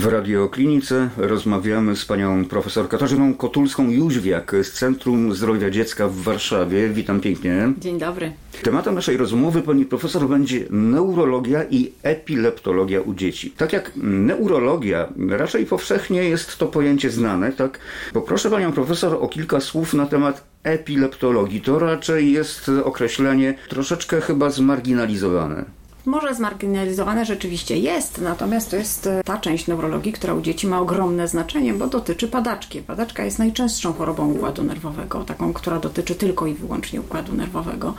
W radioklinice rozmawiamy z panią profesor Katarzyną Kotulską-Jóźwiak z Centrum Zdrowia Dziecka w Warszawie. Witam pięknie. Dzień dobry. Tematem naszej rozmowy pani profesor będzie neurologia i epileptologia u dzieci. Tak jak neurologia, raczej powszechnie jest to pojęcie znane, tak? Poproszę panią profesor o kilka słów na temat epileptologii. To raczej jest określenie troszeczkę chyba zmarginalizowane. Może zmarginalizowane rzeczywiście jest, natomiast to jest e, ta część neurologii, która u dzieci ma ogromne znaczenie, bo dotyczy padaczki. Padaczka jest najczęstszą chorobą układu nerwowego, taką, która dotyczy tylko i wyłącznie układu nerwowego.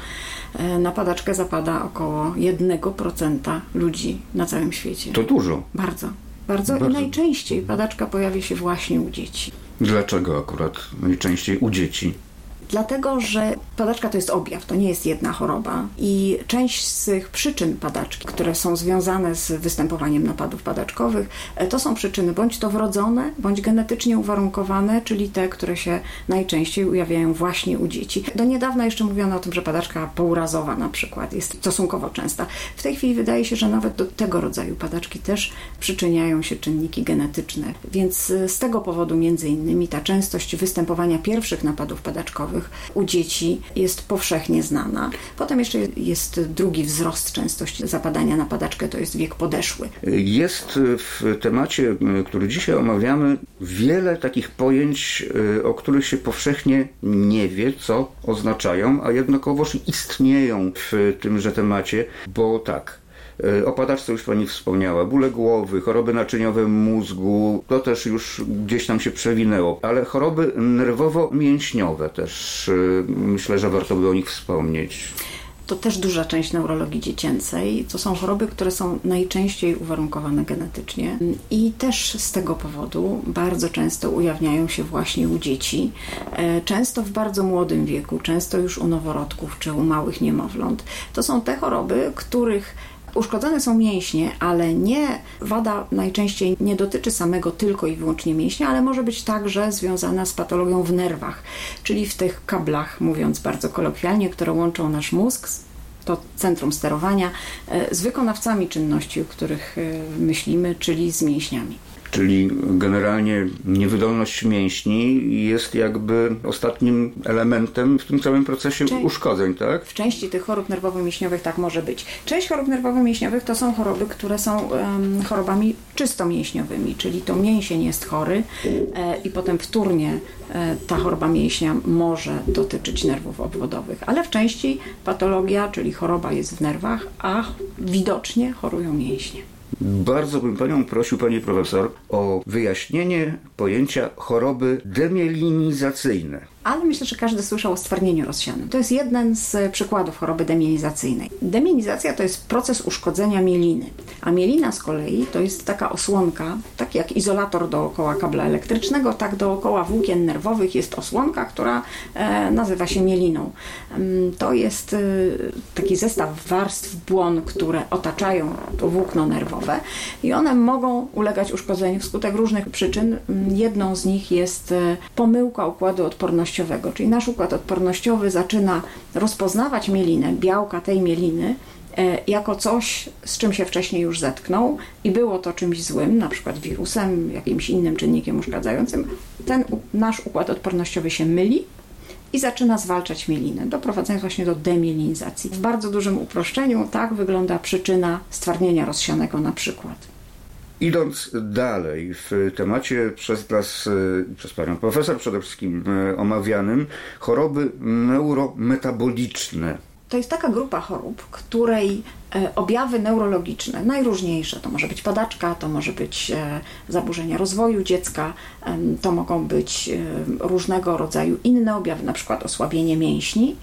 E, na padaczkę zapada około 1% ludzi na całym świecie. To dużo. Bardzo. Bardzo, Bardzo. i najczęściej padaczka pojawi się właśnie u dzieci. Dlaczego akurat najczęściej u dzieci? Dlatego, że padaczka to jest objaw, to nie jest jedna choroba i część z tych przyczyn padaczki, które są związane z występowaniem napadów padaczkowych, e, to są przyczyny bądź to wrodzone, bądź genetycznie uwarunkowane, czyli te, które się najczęściej ujawiają właśnie u dzieci. Do niedawna jeszcze mówiono o tym, że padaczka półrazowa na przykład jest stosunkowo częsta. W tej chwili wydaje się, że nawet do tego rodzaju padaczki też przyczyniają się czynniki genetyczne, więc e, z tego powodu między innymi ta częstość występowania pierwszych napadów padaczkowych u dzieci jest powszechnie znana. Potem jeszcze jest drugi wzrost częstości zapadania na padaczkę, to jest wiek podeszły. Jest w temacie, który dzisiaj omawiamy, wiele takich pojęć, e, o których się powszechnie nie wie, co oznaczają, a jednakowoż istnieją w tymże temacie, bo tak, o padaczce już Pani wspomniała, bóle głowy, choroby naczyniowe mózgu, to też już gdzieś tam się przewinęło, ale choroby nerwowo-mięśniowe też e, myślę, że warto by o nich wspomnieć. To też duża część neurologii dziecięcej. To są choroby, które są najczęściej uwarunkowane genetycznie. I też z tego powodu bardzo często ujawniają się właśnie u dzieci, e, często w bardzo młodym wieku, często już u noworodków czy u małych niemowląt. To są te choroby, których Uszkodzone są mięśnie, ale nie wada najczęściej nie dotyczy samego tylko i wyłącznie mięśnia, ale może być także związana z patologią w nerwach, czyli w tych kablach, mówiąc bardzo kolokwialnie, które łączą nasz mózg to centrum sterowania e, z wykonawcami czynności, o których e, myślimy, czyli z mięśniami. Czyli generalnie niewydolność mięśni jest jakby ostatnim elementem w tym całym procesie uszkodzeń, tak? W części tych chorób nerwowo-mięśniowych tak może być. Część chorób nerwowo-mięśniowych to są choroby, które są um, chorobami czysto mięśniowymi, czyli to mięsień jest chory e, i potem wtórnie e, ta choroba mięśnia może dotyczyć nerwów obwodowych, ale w części patologia, czyli choroba jest w nerwach, a widocznie chorują mięśnie. Bardzo bym Panią prosił, Pani Profesor, o wyjaśnienie pojęcia choroby demielinizacyjne ale myślę, że każdy słyszał o stwardnieniu rozsianym. To jest jeden z przykładów choroby demielinizacyjnej. Demilinizacja to jest proces uszkodzenia mieliny, a mielina z kolei to jest taka osłonka, tak jak izolator dookoła kabla elektrycznego, tak dookoła włókien nerwowych jest osłonka, która e, nazywa się mieliną. To jest e, taki zestaw warstw błon, które otaczają to włókno nerwowe i one mogą ulegać uszkodzeniu wskutek różnych przyczyn. Jedną z nich jest e, pomyłka układu odporności odpornościowego, czyli nasz układ odpornościowy zaczyna rozpoznawać mielinę, białka tej mieliny, e, jako coś, z czym się wcześniej już zetknął i było to czymś złym, na przykład wirusem, jakimś innym czynnikiem uszkadzającym, ten nasz układ odpornościowy się myli i zaczyna zwalczać mielinę, doprowadzając właśnie do demielinizacji. W bardzo dużym uproszczeniu tak wygląda przyczyna stwardnienia rozsianego na przykład. Idąc dalej w temacie przez nas, e, przez panią profesor przede wszystkim e, omawianym, choroby neurometaboliczne. To jest taka grupa chorób, której e, objawy neurologiczne, najróżniejsze, to może być padaczka, to może być zaburzenia rozwoju dziecka, to mogą być różnego rodzaju inne objawy, na przykład osłabienie mięśni,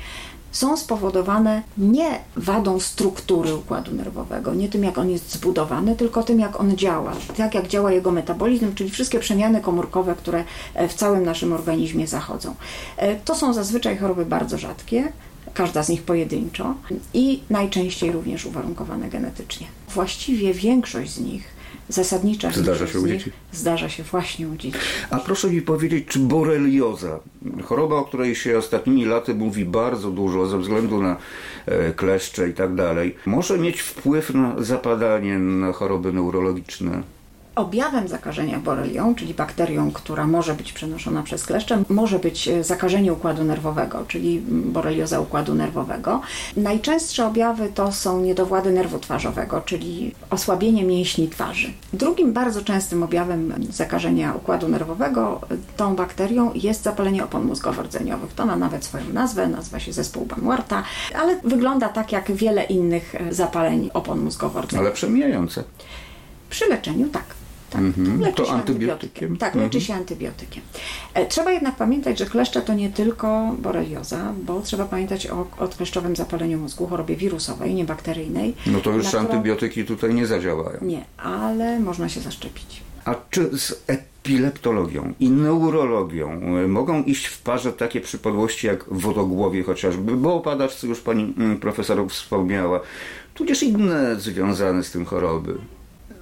są spowodowane nie wadą struktury układu nerwowego, nie tym, jak on jest zbudowany, tylko tym, jak on działa, tak jak działa jego metabolizm, czyli wszystkie przemiany komórkowe, które e, w całym naszym organizmie zachodzą. E, to są zazwyczaj choroby bardzo rzadkie, każda z nich pojedynczo i najczęściej również uwarunkowane genetycznie. Właściwie większość z nich zasadnicza Zdarza się u dzieci? zdarza się właśnie u dzieci. A proszę mi powiedzieć, czy borelioza, choroba, o której się ostatnimi laty mówi bardzo dużo ze względu na e, kleszcze i tak dalej, może mieć wpływ na zapadanie, na choroby neurologiczne? Objawem zakażenia borelią, czyli bakterią, która może być przenoszona przez kleszcze, może być e, zakażenie układu nerwowego, czyli borelioza układu nerwowego. Najczęstsze objawy to są niedowłady nerwu twarzowego, czyli osłabienie mięśni twarzy. Drugim bardzo częstym objawem zakażenia układu nerwowego e, tą bakterią jest zapalenie opon mózgowo-rdzeniowych. To ma nawet swoją nazwę, nazywa się zespół Banwarta, ale wygląda tak jak wiele innych e, zapaleń opon mózgowo-rdzeniowych. Ale przemijające. Przy leczeniu tak. Tak, Mhm. leczy To się antybiotykiem? Tak, leczy się antybiotykiem. E, Trzeba jednak pamiętać, że kleszcze to nie tylko borelioza, bo trzeba pamiętać o odkleszczowym zapaleniu mózgu, chorobie wirusowej, nie bakteryjnej. No to już którą- antybiotyki tutaj nie zadziałają. Nie, ale można się zaszczepić. A czy z epileptologią i neurologią y, mogą iść w parze takie przypadłości jak wodogłowie chociażby, bo o padaczce już pani mm, profesor wspomniała, tudzież inne związane z tym choroby?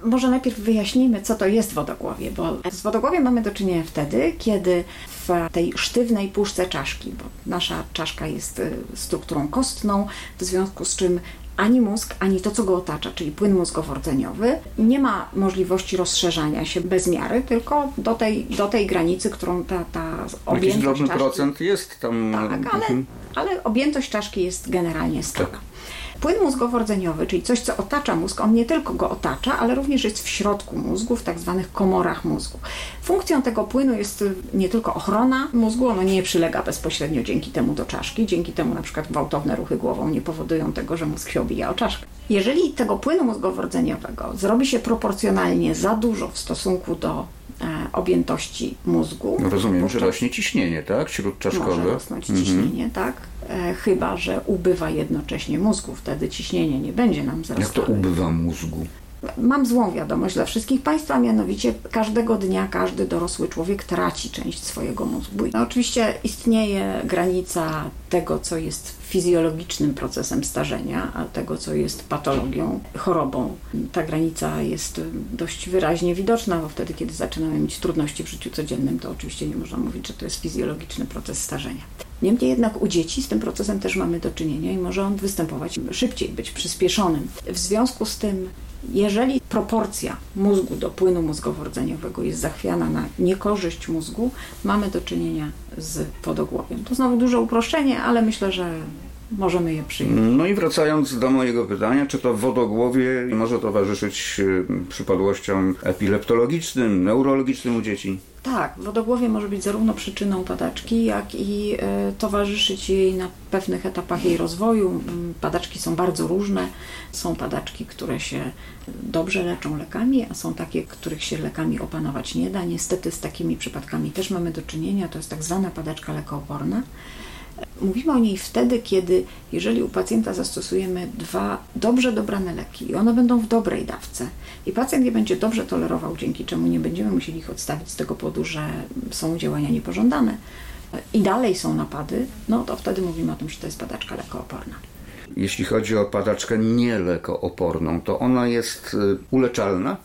Może najpierw wyjaśnijmy, co to jest wodogłowie, bo z wodogłowiem mamy do czynienia wtedy, kiedy w tej sztywnej puszce czaszki, bo nasza czaszka jest y, strukturą kostną, w związku z czym ani mózg, ani to, co go otacza, czyli płyn mózgowo-rdzeniowy, nie ma możliwości rozszerzania się bez miary, tylko do tej, do tej granicy, którą ta, ta Jakiś objętość drobny czaszki... procent jest tam. Tak, ale, Mhm. ale objętość czaszki jest generalnie stała. Tak. Płyn mózgowo-rdzeniowy, czyli coś, co otacza mózg, on nie tylko go otacza, ale również jest w środku mózgu, w tak zwanych komorach mózgu. Funkcją tego płynu jest y, nie tylko ochrona mózgu, ono nie przylega bezpośrednio dzięki temu do czaszki, dzięki temu na przykład gwałtowne ruchy głową nie powodują tego, że mózg się obija o czaszkę. Jeżeli tego płynu mózgowo-rdzeniowego zrobi się proporcjonalnie za dużo w stosunku do objętości mózgu, No rozumiem, że wówczas- rośnie ciśnienie, tak? Śródczaszkowe. może rosnąć ciśnienie, tak? E, chyba, że ubywa jednocześnie mózgu, wtedy ciśnienie nie będzie nam Jak to wzrastało. ubywa mózgu? Mam złą wiadomość dla wszystkich Państwa, mianowicie każdego dnia każdy dorosły człowiek traci część swojego mózgu. No, oczywiście istnieje granica tego, co jest fizjologicznym procesem starzenia, a tego, co jest patologią, chorobą. Ta granica jest dość wyraźnie widoczna, bo wtedy, kiedy zaczynamy mieć trudności w życiu codziennym, to oczywiście nie można mówić, że to jest fizjologiczny proces starzenia. Niemniej jednak u dzieci z tym procesem też mamy do czynienia i może on występować szybciej, być przyspieszonym. W związku z tym jeżeli proporcja mózgu do płynu mózgowo-rdzeniowego jest zachwiana na niekorzyść mózgu, mamy do czynienia z wodogłowiem. To znowu duże uproszczenie, ale myślę, że możemy je przyjąć. No i wracając do mojego pytania, czy to wodogłowie może towarzyszyć y, przypadłościom epileptologicznym, neurologicznym u dzieci? Tak, wodogłowie może być zarówno przyczyną padaczki, jak i e, towarzyszyć jej na pewnych etapach jej rozwoju. Mm, Padaczki są bardzo różne. Są padaczki, które się dobrze leczą lekami, a są takie, których się lekami opanować nie da. Niestety z takimi przypadkami też mamy do czynienia. To jest tak zwana padaczka lekooporna. Mówimy o niej wtedy, kiedy jeżeli u pacjenta zastosujemy dwa dobrze dobrane leki i one będą w dobrej dawce i pacjent je będzie dobrze tolerował, dzięki czemu nie będziemy musieli ich odstawić z tego powodu, że są działania niepożądane i dalej są napady, no to wtedy mówimy o tym, że to jest padaczka lekooporna. Jeśli chodzi o padaczkę nielekooporną, to ona jest y, uleczalna?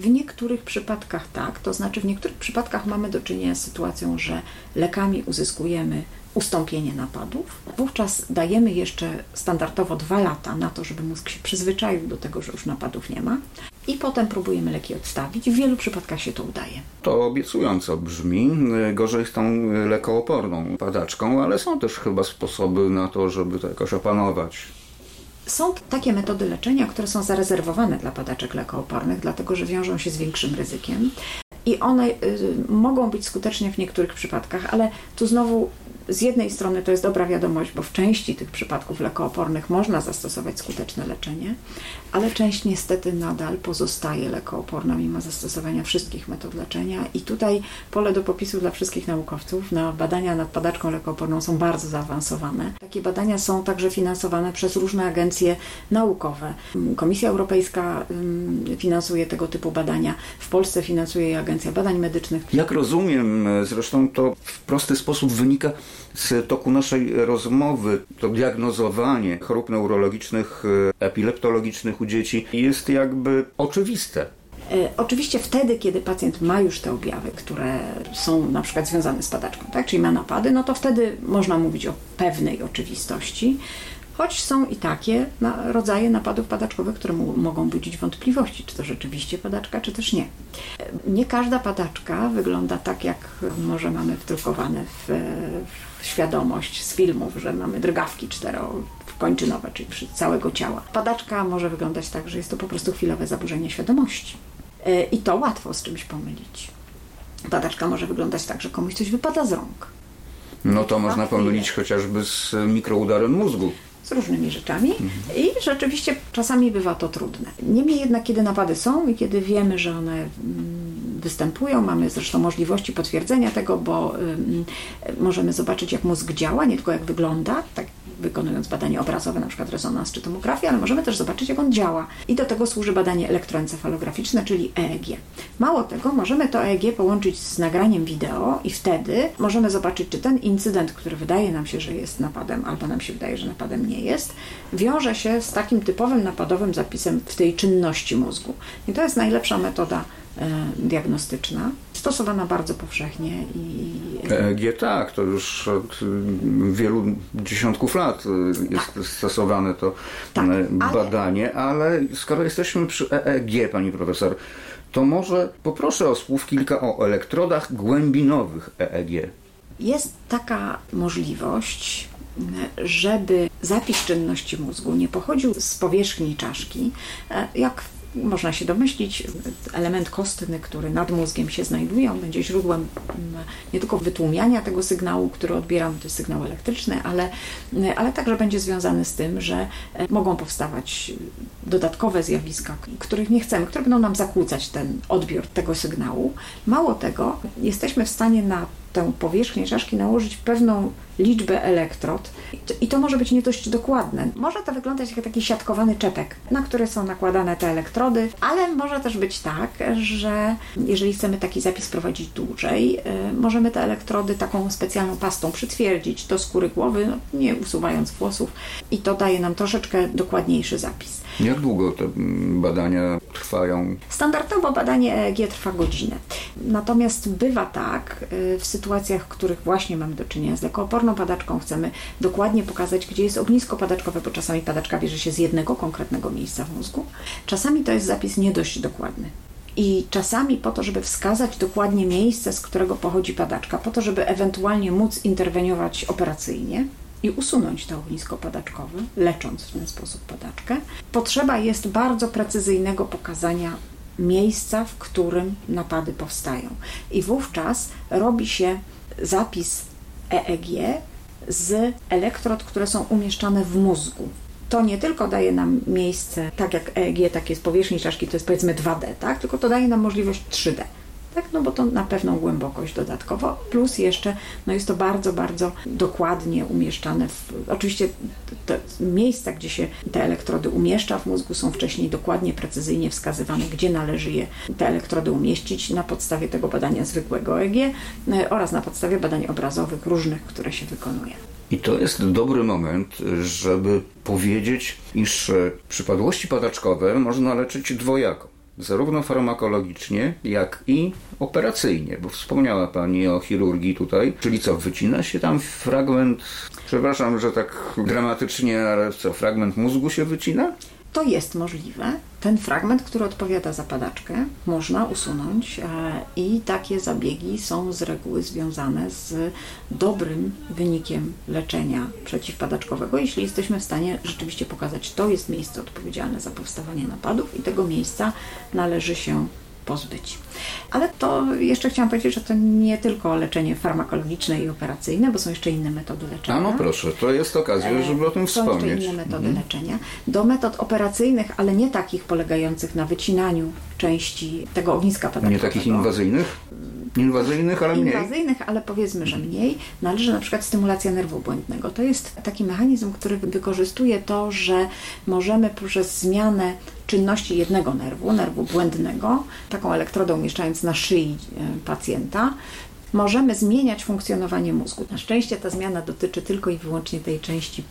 W niektórych przypadkach tak, to znaczy w niektórych przypadkach mamy do czynienia z sytuacją, że lekami uzyskujemy ustąpienie napadów. Wówczas dajemy jeszcze standardowo dwa lata na to, żeby mózg się przyzwyczaił do tego, że już napadów nie ma i potem próbujemy leki odstawić. W wielu przypadkach się to udaje. To obiecująco brzmi. Gorzej z tą lekooporną padaczką, ale są też chyba sposoby na to, żeby to jakoś opanować. Są takie metody leczenia, które są zarezerwowane dla padaczek lekoopornych, dlatego że wiążą się z większym ryzykiem. I one y, mogą być skuteczne w niektórych przypadkach, ale tu znowu z jednej strony to jest dobra wiadomość, bo w części tych przypadków lekoopornych można zastosować skuteczne leczenie, ale część niestety nadal pozostaje lekooporna mimo zastosowania wszystkich metod leczenia. I tutaj pole do popisu dla wszystkich naukowców na badania nad padaczką lekooporną są bardzo zaawansowane. Takie badania są także finansowane przez różne agencje naukowe. Komisja Europejska finansuje tego typu badania. W Polsce finansuje je Agencja Badań Medycznych. Jak rozumiem, y, zresztą to w prosty sposób wynika z toku naszej rozmowy, to diagnozowanie chorób neurologicznych, y, epileptologicznych u dzieci jest jakby oczywiste. E, oczywiście wtedy, kiedy pacjent ma już te objawy, które są na przykład związane z padaczką, tak? czyli ma napady, no to wtedy można mówić o pewnej oczywistości. Choć są i takie na, rodzaje napadów padaczkowych, które mogą budzić wątpliwości, czy to rzeczywiście padaczka, czy też nie. Nie każda padaczka wygląda tak, jak może mamy wdrukowane w, w świadomość z filmów, że mamy drgawki cztero kończynowe, czyli całego ciała. Padaczka może wyglądać tak, że jest to po prostu chwilowe zaburzenie świadomości. E, I to łatwo z czymś pomylić. Padaczka może wyglądać tak, że komuś coś wypada z rąk. No to można pomylić chociażby z mikroudarem mózgu z różnymi rzeczami i rzeczywiście czasami bywa to trudne. Niemniej jednak, kiedy napady są i kiedy wiemy, że one mm, występują, mamy zresztą możliwości potwierdzenia tego, bo możemy zobaczyć, jak mózg działa, nie tylko jak wygląda, tak wykonując badanie obrazowe, na przykład rezonans czy tomografię, ale możemy też zobaczyć, jak on działa. I do tego służy badanie elektroencefalograficzne, czyli EEG. Mało tego, możemy to EEG połączyć z nagraniem wideo i wtedy możemy zobaczyć, czy ten incydent, który wydaje nam się, że jest napadem, albo nam się wydaje, że napadem nie jest, wiąże się z takim typowym napadowym zapisem w tej czynności mózgu. I to jest najlepsza metoda diagnostyczna, stosowana bardzo powszechnie. I... EEG tak, to już od wielu dziesiątków lat jest tak. stosowane to tak, badanie, ale... ale skoro jesteśmy przy EEG, pani profesor, to może poproszę o słów kilka o elektrodach głębinowych EEG. Jest taka możliwość, żeby zapis czynności mózgu nie pochodził z powierzchni czaszki, e, jak można się domyślić, element kostny, który nad mózgiem się znajduje, on będzie źródłem mm, nie tylko wytłumiania tego sygnału, który odbieramy, to jest sygnał elektryczny, ale, ale także będzie związany z tym, że e, mogą powstawać dodatkowe zjawiska, których nie chcemy, które będą nam zakłócać ten odbiór tego sygnału. Mało tego, jesteśmy w stanie na tę powierzchnię czaszki nałożyć pewną liczbę elektrod i to może być nie dość dokładne. Może to wyglądać jak taki siatkowany czepek, na który są nakładane te elektrody, ale może też być tak, że jeżeli chcemy taki zapis prowadzić dłużej, y, możemy te elektrody taką specjalną pastą przytwierdzić do skóry głowy, no, nie usuwając włosów i to daje nam troszeczkę dokładniejszy zapis. Jak długo te badania trwają? Standardowo badanie EEG trwa godzinę. Natomiast bywa tak, y, w sytuacjach, w których właśnie mamy do czynienia z lekooporną padaczką, chcemy dokładnie pokazać, gdzie jest ognisko padaczkowe, bo czasami padaczka bierze się z jednego konkretnego miejsca w mózgu. Czasami to jest zapis nie dość dokładny. I czasami po to, żeby wskazać dokładnie miejsce, z którego pochodzi padaczka, po to, żeby ewentualnie móc interweniować operacyjnie, i usunąć to ognisko padaczkowe, lecząc w ten sposób padaczkę, potrzeba jest bardzo precyzyjnego pokazania miejsca, w którym napady powstają. I wówczas robi się zapis EEG z elektrod, które są umieszczane w mózgu. To nie tylko daje nam miejsce, tak jak EEG, takie z powierzchni czaszki, to jest powiedzmy 2D, tak? tylko to daje nam możliwość 3D tak? No bo to na pewną głębokość dodatkowo, plus jeszcze no jest to bardzo, bardzo dokładnie umieszczane w, oczywiście te miejsca, gdzie się te elektrody umieszcza w mózgu są wcześniej dokładnie, precyzyjnie wskazywane, gdzie należy je te elektrody umieścić na podstawie tego badania zwykłego EG oraz na podstawie badań obrazowych różnych, które się wykonuje. I to jest dobry moment, żeby powiedzieć, iż przypadłości padaczkowe można leczyć dwojako zarówno farmakologicznie, jak i operacyjnie, bo wspomniała Pani o chirurgii tutaj, czyli co, wycina się tam fragment, przepraszam, że tak dramatycznie, ale co, fragment mózgu się wycina? To jest możliwe. Ten fragment, który odpowiada za padaczkę, można usunąć e, i takie zabiegi są z reguły związane z dobrym wynikiem leczenia przeciwpadaczkowego, jeśli jesteśmy w stanie rzeczywiście pokazać, to jest miejsce odpowiedzialne za powstawanie napadów i tego miejsca należy się pozbyć. Ale to jeszcze chciałam powiedzieć, że to nie tylko leczenie farmakologiczne i operacyjne, bo są jeszcze inne metody leczenia. A no proszę, to jest okazja, e, żeby o tym wspomnieć. Są jeszcze inne metody mhm. leczenia. Do metod operacyjnych, ale nie takich polegających na wycinaniu części tego ogniska padaczkowego. Nie takich inwazyjnych? Inwazyjnych, ale mniej. Inwazyjnych, ale powiedzmy, że mniej. Należy na przykład stymulacja nerwu błędnego. To jest taki mechanizm, który wykorzystuje to, że możemy przez zmianę czynności jednego nerwu, nerwu błędnego, taką elektrodę umieszczając na szyi e, pacjenta, możemy zmieniać funkcjonowanie mózgu. Na szczęście ta zmiana dotyczy tylko i wyłącznie tej części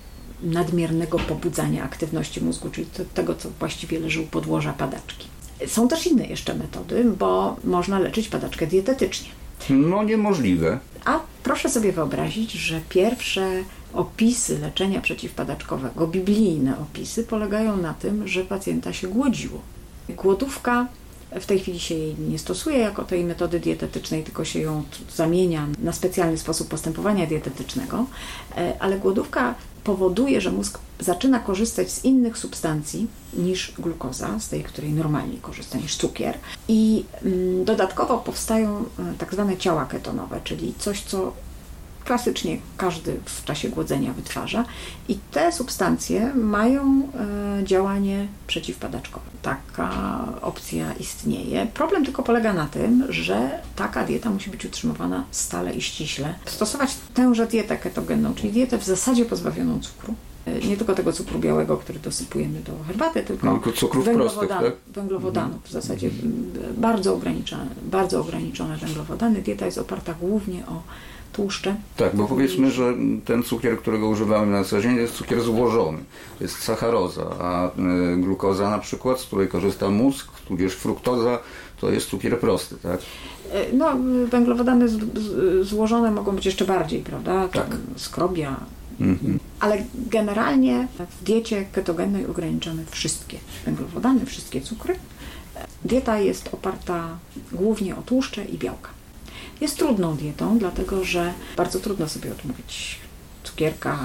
nadmiernego pobudzania aktywności mózgu, czyli tego, co właściwie leży u podłoża padaczki. Są też inne jeszcze metody, bo można leczyć padaczkę dietetycznie. No niemożliwe. A proszę sobie wyobrazić, że pierwsze opisy leczenia przeciwpadaczkowego, biblijne opisy, polegają na tym, że pacjenta się głodziło. Głodówka w tej chwili się jej nie stosuje jako tej metody dietetycznej, tylko się ją zamienia na specjalny sposób postępowania dietetycznego, e, ale głodówka powoduje, że mózg zaczyna korzystać z innych substancji niż glukoza, z tej, której normalnie korzysta, niż cukier. I mm, dodatkowo powstają e, tak zwane ciała ketonowe, czyli coś, co klasycznie każdy w czasie głodzenia wytwarza i te substancje mają e, działanie przeciwpadaczkowe. Taka opcja istnieje. Problem tylko polega na tym, że taka dieta musi być utrzymywana stale i ściśle. Stosować tęże dietę ketogenną, czyli dietę w zasadzie pozbawioną cukru, e, nie tylko tego cukru białego, który dosypujemy do herbaty, tylko no, cukrów węglowodan, prostych, tak? węglowodanów. W zasadzie bardzo ograniczone, bardzo ograniczone węglowodany. Dieta jest oparta głównie o tłuszcze. Tak, bo powiedzmy, że ten cukier, którego używamy na co dzień, jest cukier złożony. To jest sacharoza, a e, glukoza na przykład, z której korzysta mózg, tudzież fruktoza, to jest cukier prosty, tak? E, no, węglowodany złożone mogą być jeszcze bardziej, prawda? Tak. Skrobia. Mhm. Ale generalnie w diecie ketogennej ograniczamy wszystkie węglowodany, wszystkie cukry. Dieta jest oparta głównie o tłuszcze i białka. Jest trudną dietą, dlatego że bardzo trudno sobie odmówić cukierka,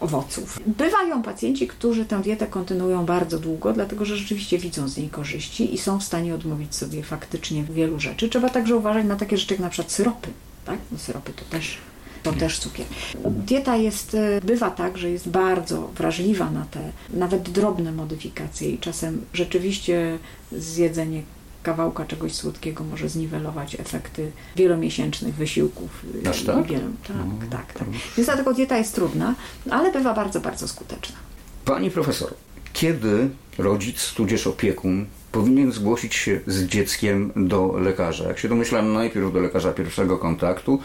owoców. Bywają pacjenci, którzy tę dietę kontynuują bardzo długo, dlatego że rzeczywiście widzą z niej korzyści i są w stanie odmówić sobie faktycznie wielu rzeczy. Trzeba także uważać na takie rzeczy jak na przykład syropy. Tak? No, syropy to też to też cukier. Dieta jest, e, bywa tak, że jest bardzo wrażliwa na te nawet drobne modyfikacje i czasem rzeczywiście zjedzenie kawałka czegoś słodkiego może zniwelować efekty wielomiesięcznych wysiłków. Aż tak? Wielu, tak, no, tak, tak. Więc dlatego dieta jest trudna, ale bywa bardzo, bardzo skuteczna. Pani profesor, kiedy rodzic tudzież opiekun powinien zgłosić się z dzieckiem do lekarza. Jak się domyślam, najpierw do lekarza pierwszego kontaktu.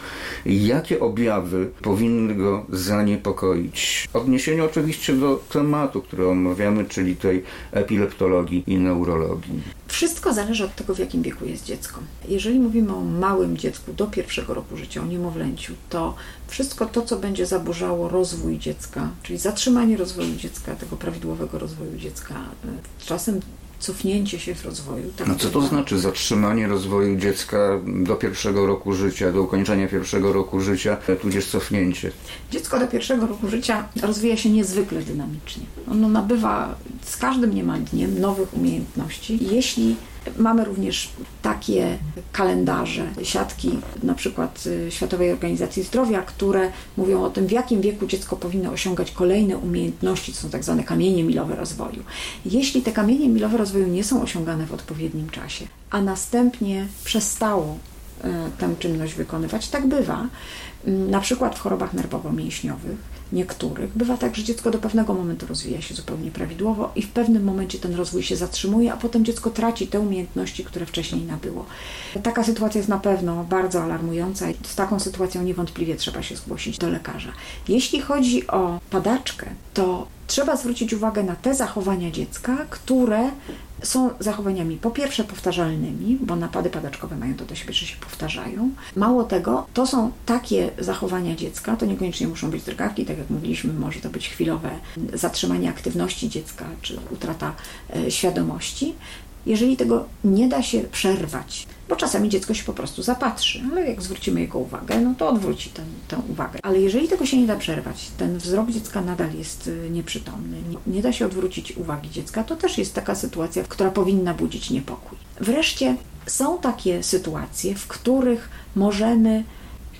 Jakie objawy powinny go zaniepokoić? Odniesienie oczywiście do tematu, który omawiamy, czyli tej epileptologii i neurologii. Wszystko zależy od tego, w jakim wieku jest dziecko. Jeżeli mówimy o małym dziecku do pierwszego roku życia, o niemowlęciu, to wszystko to, co będzie zaburzało rozwój dziecka, czyli zatrzymanie rozwoju dziecka, tego prawidłowego rozwoju dziecka, e, czasem cofnięcie się w rozwoju. Tak no co to znaczy zatrzymanie rozwoju dziecka do pierwszego roku życia, do ukończenia pierwszego roku życia, tudzież cofnięcie? Dziecko do pierwszego roku życia rozwija się niezwykle dynamicznie. Ono nabywa z każdym niemal dniem nowych umiejętności. Jeśli Mamy również takie kalendarze, siatki na przykład y, Światowej Organizacji Zdrowia, które mówią o tym, w jakim wieku dziecko powinno osiągać kolejne umiejętności, to są tak zwane kamienie milowe rozwoju. Jeśli te kamienie milowe rozwoju nie są osiągane w odpowiednim czasie, a następnie przestało y, tę czynność wykonywać, tak bywa, mm, na przykład w chorobach nerwowo-mięśniowych, niektórych. Bywa tak, że dziecko do pewnego momentu rozwija się zupełnie prawidłowo i w pewnym momencie ten rozwój się zatrzymuje, a potem dziecko traci te umiejętności, które wcześniej nabyło. Taka sytuacja jest na pewno bardzo alarmująca i z taką sytuacją niewątpliwie trzeba się zgłosić do lekarza. Jeśli chodzi o padaczkę, to trzeba zwrócić uwagę na te zachowania dziecka, które są zachowaniami po pierwsze powtarzalnymi, bo napady padaczkowe mają to do siebie, że się powtarzają. Mało tego, to są takie zachowania dziecka, to niekoniecznie muszą być drgawki, tak jak mówiliśmy, może to być chwilowe zatrzymanie aktywności dziecka czy utrata e, świadomości. Jeżeli tego nie da się przerwać, bo czasami dziecko się po prostu zapatrzy, ale jak zwrócimy jego uwagę, no to odwróci ten, tę uwagę. Ale jeżeli tego się nie da przerwać, ten wzrok dziecka nadal jest y, nieprzytomny, nie, da się odwrócić uwagi dziecka, to też jest taka sytuacja, która powinna budzić niepokój. Wreszcie są takie sytuacje, w których możemy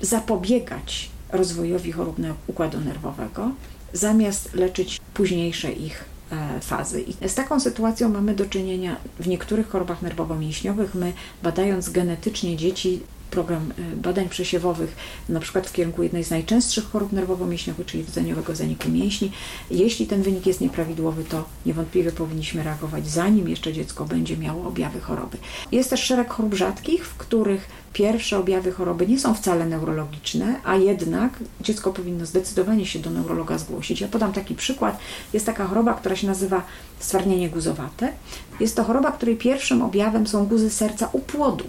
zapobiegać rozwojowi chorób układu nerwowego, zamiast leczyć późniejsze ich fazy. I z taką sytuacją mamy do czynienia w niektórych chorobach nerwowo-mięśniowych. My badając genetycznie dzieci program badań przesiewowych, na przykład w kierunku jednej z najczęstszych chorób nerwowo-mięśniowych, czyli rdzeniowego zaniku mięśni. Jeśli ten wynik jest nieprawidłowy, to niewątpliwie powinniśmy reagować, zanim jeszcze dziecko będzie miało objawy choroby. Jest też szereg chorób rzadkich, w których pierwsze objawy choroby nie są wcale neurologiczne, a jednak dziecko powinno zdecydowanie się do neurologa zgłosić. Ja podam taki przykład. Jest taka choroba, która się nazywa stwardnienie guzowate. Jest to choroba, której pierwszym objawem są guzy serca u płodu.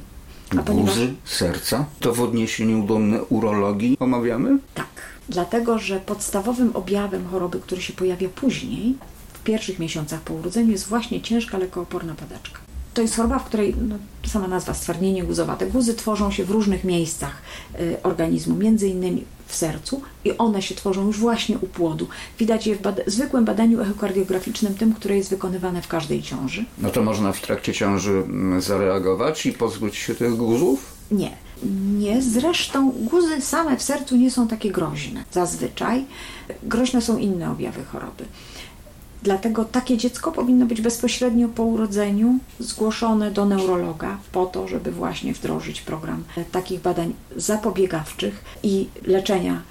Guzy serca? To w odniesieniu do urologii omawiamy? Tak, dlatego że podstawowym objawem choroby, który się pojawia później, w pierwszych miesiącach po urodzeniu, jest właśnie ciężka lekooporna padaczka. To jest choroba, w której no, sama nazwa stwardnienie guzowate. Guzy tworzą się w różnych miejscach y, organizmu, między innymi w sercu i one się tworzą już właśnie u płodu. Widać je w bada zwykłym badaniu echokardiograficznym, tym, które jest wykonywane w każdej ciąży. No to można w trakcie ciąży mm, zareagować i pozbyć się tych guzów? Nie. Nie, zresztą guzy same w sercu nie są takie groźne. Zazwyczaj groźne są inne objawy choroby. Dlatego takie dziecko powinno być bezpośrednio po urodzeniu zgłoszone do neurologa po to, żeby właśnie wdrożyć program takich badań zapobiegawczych i leczenia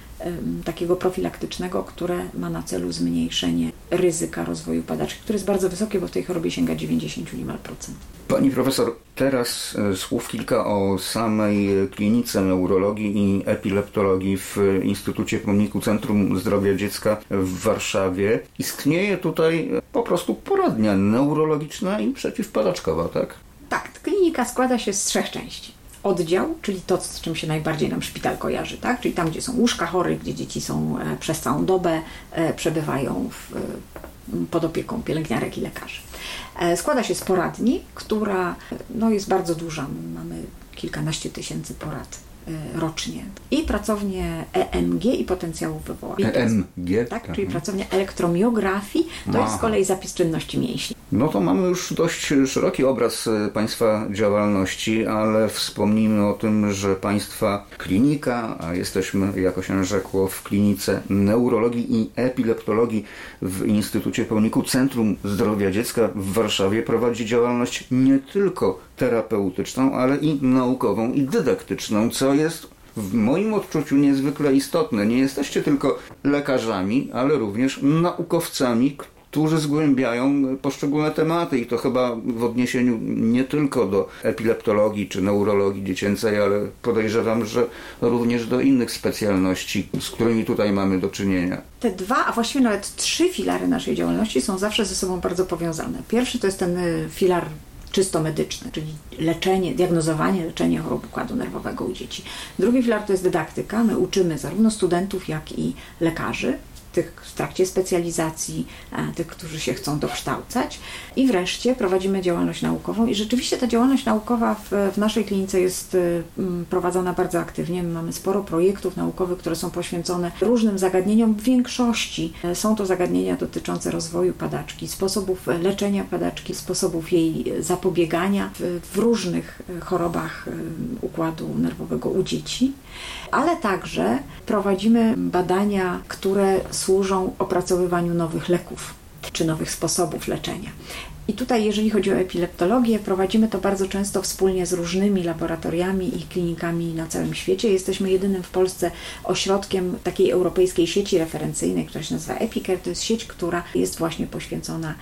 takiego profilaktycznego, które ma na celu zmniejszenie ryzyka rozwoju padaczki, które jest bardzo wysokie, bo w tej chorobie sięga 90 niemal procent. Pani profesor, teraz e, słów kilka o samej klinice neurologii i epileptologii w Instytucie Pomniku Centrum Zdrowia Dziecka w Warszawie. Istnieje tutaj po prostu poradnia neurologiczna i przeciwpadaczkowa, tak? Tak, klinika składa się z trzech części oddział, czyli to, z czym się najbardziej nam szpital kojarzy, tak? czyli tam, gdzie są łóżka chorych, gdzie dzieci są e, przez całą dobę, e, przebywają w, pod opieką pielęgniarek i lekarzy. E, składa się z poradni, która no, jest bardzo duża. Mamy kilkanaście tysięcy porad rocznie. I pracownię EMG i potencjałów wywołanych. EMG? Tak, czyli pracownia elektromiografii, to jest z kolei zapis czynności mięśni. No to mamy już dość szeroki obraz e, Państwa działalności, ale wspomnijmy o tym, że Państwa klinika, a jesteśmy, jako się rzekło, w klinice neurologii i epileptologii w Instytucie Pełniku Centrum Zdrowia Dziecka w Warszawie prowadzi działalność nie tylko terapeutyczną, ale i naukową i dydaktyczną, co jest w moim odczuciu niezwykle istotne. Nie jesteście tylko lekarzami, ale również naukowcami, którzy zgłębiają poszczególne tematy i to chyba w odniesieniu nie tylko do epileptologii czy neurologii dziecięcej, ale podejrzewam, że również do innych specjalności, z którymi tutaj mamy do czynienia. Te dwa, a właściwie nawet trzy filary naszej działalności są zawsze ze sobą bardzo powiązane. Pierwszy to jest ten y, filar czysto medyczne, czyli leczenie, diagnozowanie, leczenie chorób układu nerwowego u dzieci. Drugi filar to jest dydaktyka. My uczymy zarówno studentów, jak i lekarzy tych w trakcie specjalizacji, e, tych, którzy się chcą dokształcać. I wreszcie prowadzimy działalność naukową i rzeczywiście ta działalność naukowa w, w naszej klinice jest e, prowadzona bardzo aktywnie. My mamy sporo projektów naukowych, które są poświęcone różnym zagadnieniom. W większości e, są to zagadnienia dotyczące rozwoju padaczki, sposobów leczenia padaczki, sposobów jej zapobiegania w, w różnych chorobach układu nerwowego u dzieci, ale także prowadzimy badania, które służą opracowywaniu nowych leków czy nowych sposobów leczenia. I tutaj, jeżeli chodzi o epileptologię, prowadzimy to bardzo często wspólnie z różnymi laboratoriami i klinikami na całym świecie. Jesteśmy jedynym w Polsce ośrodkiem takiej europejskiej sieci referencyjnej, która się nazywa Epicare. To jest sieć, która jest właśnie poświęcona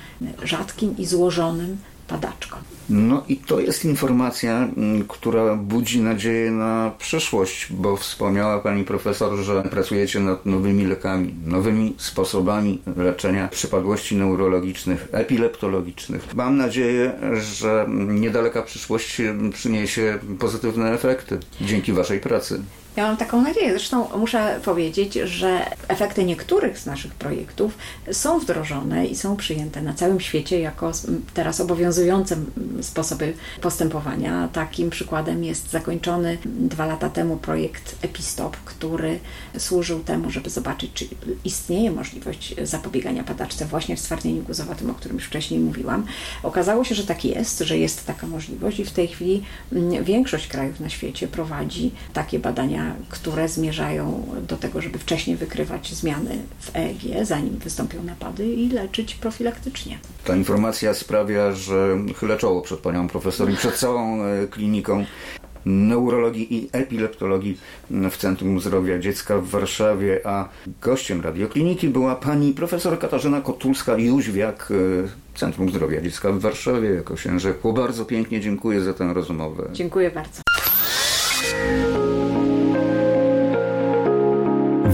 rzadkim i złożonym padaczką. No i to jest informacja, mm, która budzi nadzieję na przyszłość, bo wspomniała pani profesor, że pracujecie nad nowymi lekami, nowymi sposobami leczenia przypadłości neurologicznych, epileptologicznych. Mam nadzieję, że niedaleka przyszłość przyniesie pozytywne efekty dzięki waszej pracy. Ja mam taką nadzieję. Zresztą muszę powiedzieć, że efekty niektórych z naszych projektów są wdrożone i są przyjęte na całym świecie jako teraz obowiązujące sposoby postępowania. Takim przykładem jest zakończony dwa lata temu projekt Epistop, który służył temu, żeby zobaczyć, czy istnieje możliwość zapobiegania padaczce właśnie w stwardnieniu guzowatym, o którym już wcześniej mówiłam. Okazało się, że tak jest, że jest taka możliwość i w tej chwili większość krajów na świecie prowadzi takie badania które zmierzają do tego, żeby wcześniej wykrywać zmiany w EEG, zanim wystąpią napady i leczyć profilaktycznie. Ta informacja sprawia, że chylę czoło przed panią profesor i przed całą e, kliniką. neurologii i epileptologii w Centrum Zdrowia Dziecka w Warszawie, a gościem radiokliniki była pani profesor Katarzyna Kotulska-Jóźwiak, e, Centrum Zdrowia Dziecka w Warszawie, jako się rzekło. Bardzo pięknie dziękuję za tę rozmowę. Dziękuję bardzo.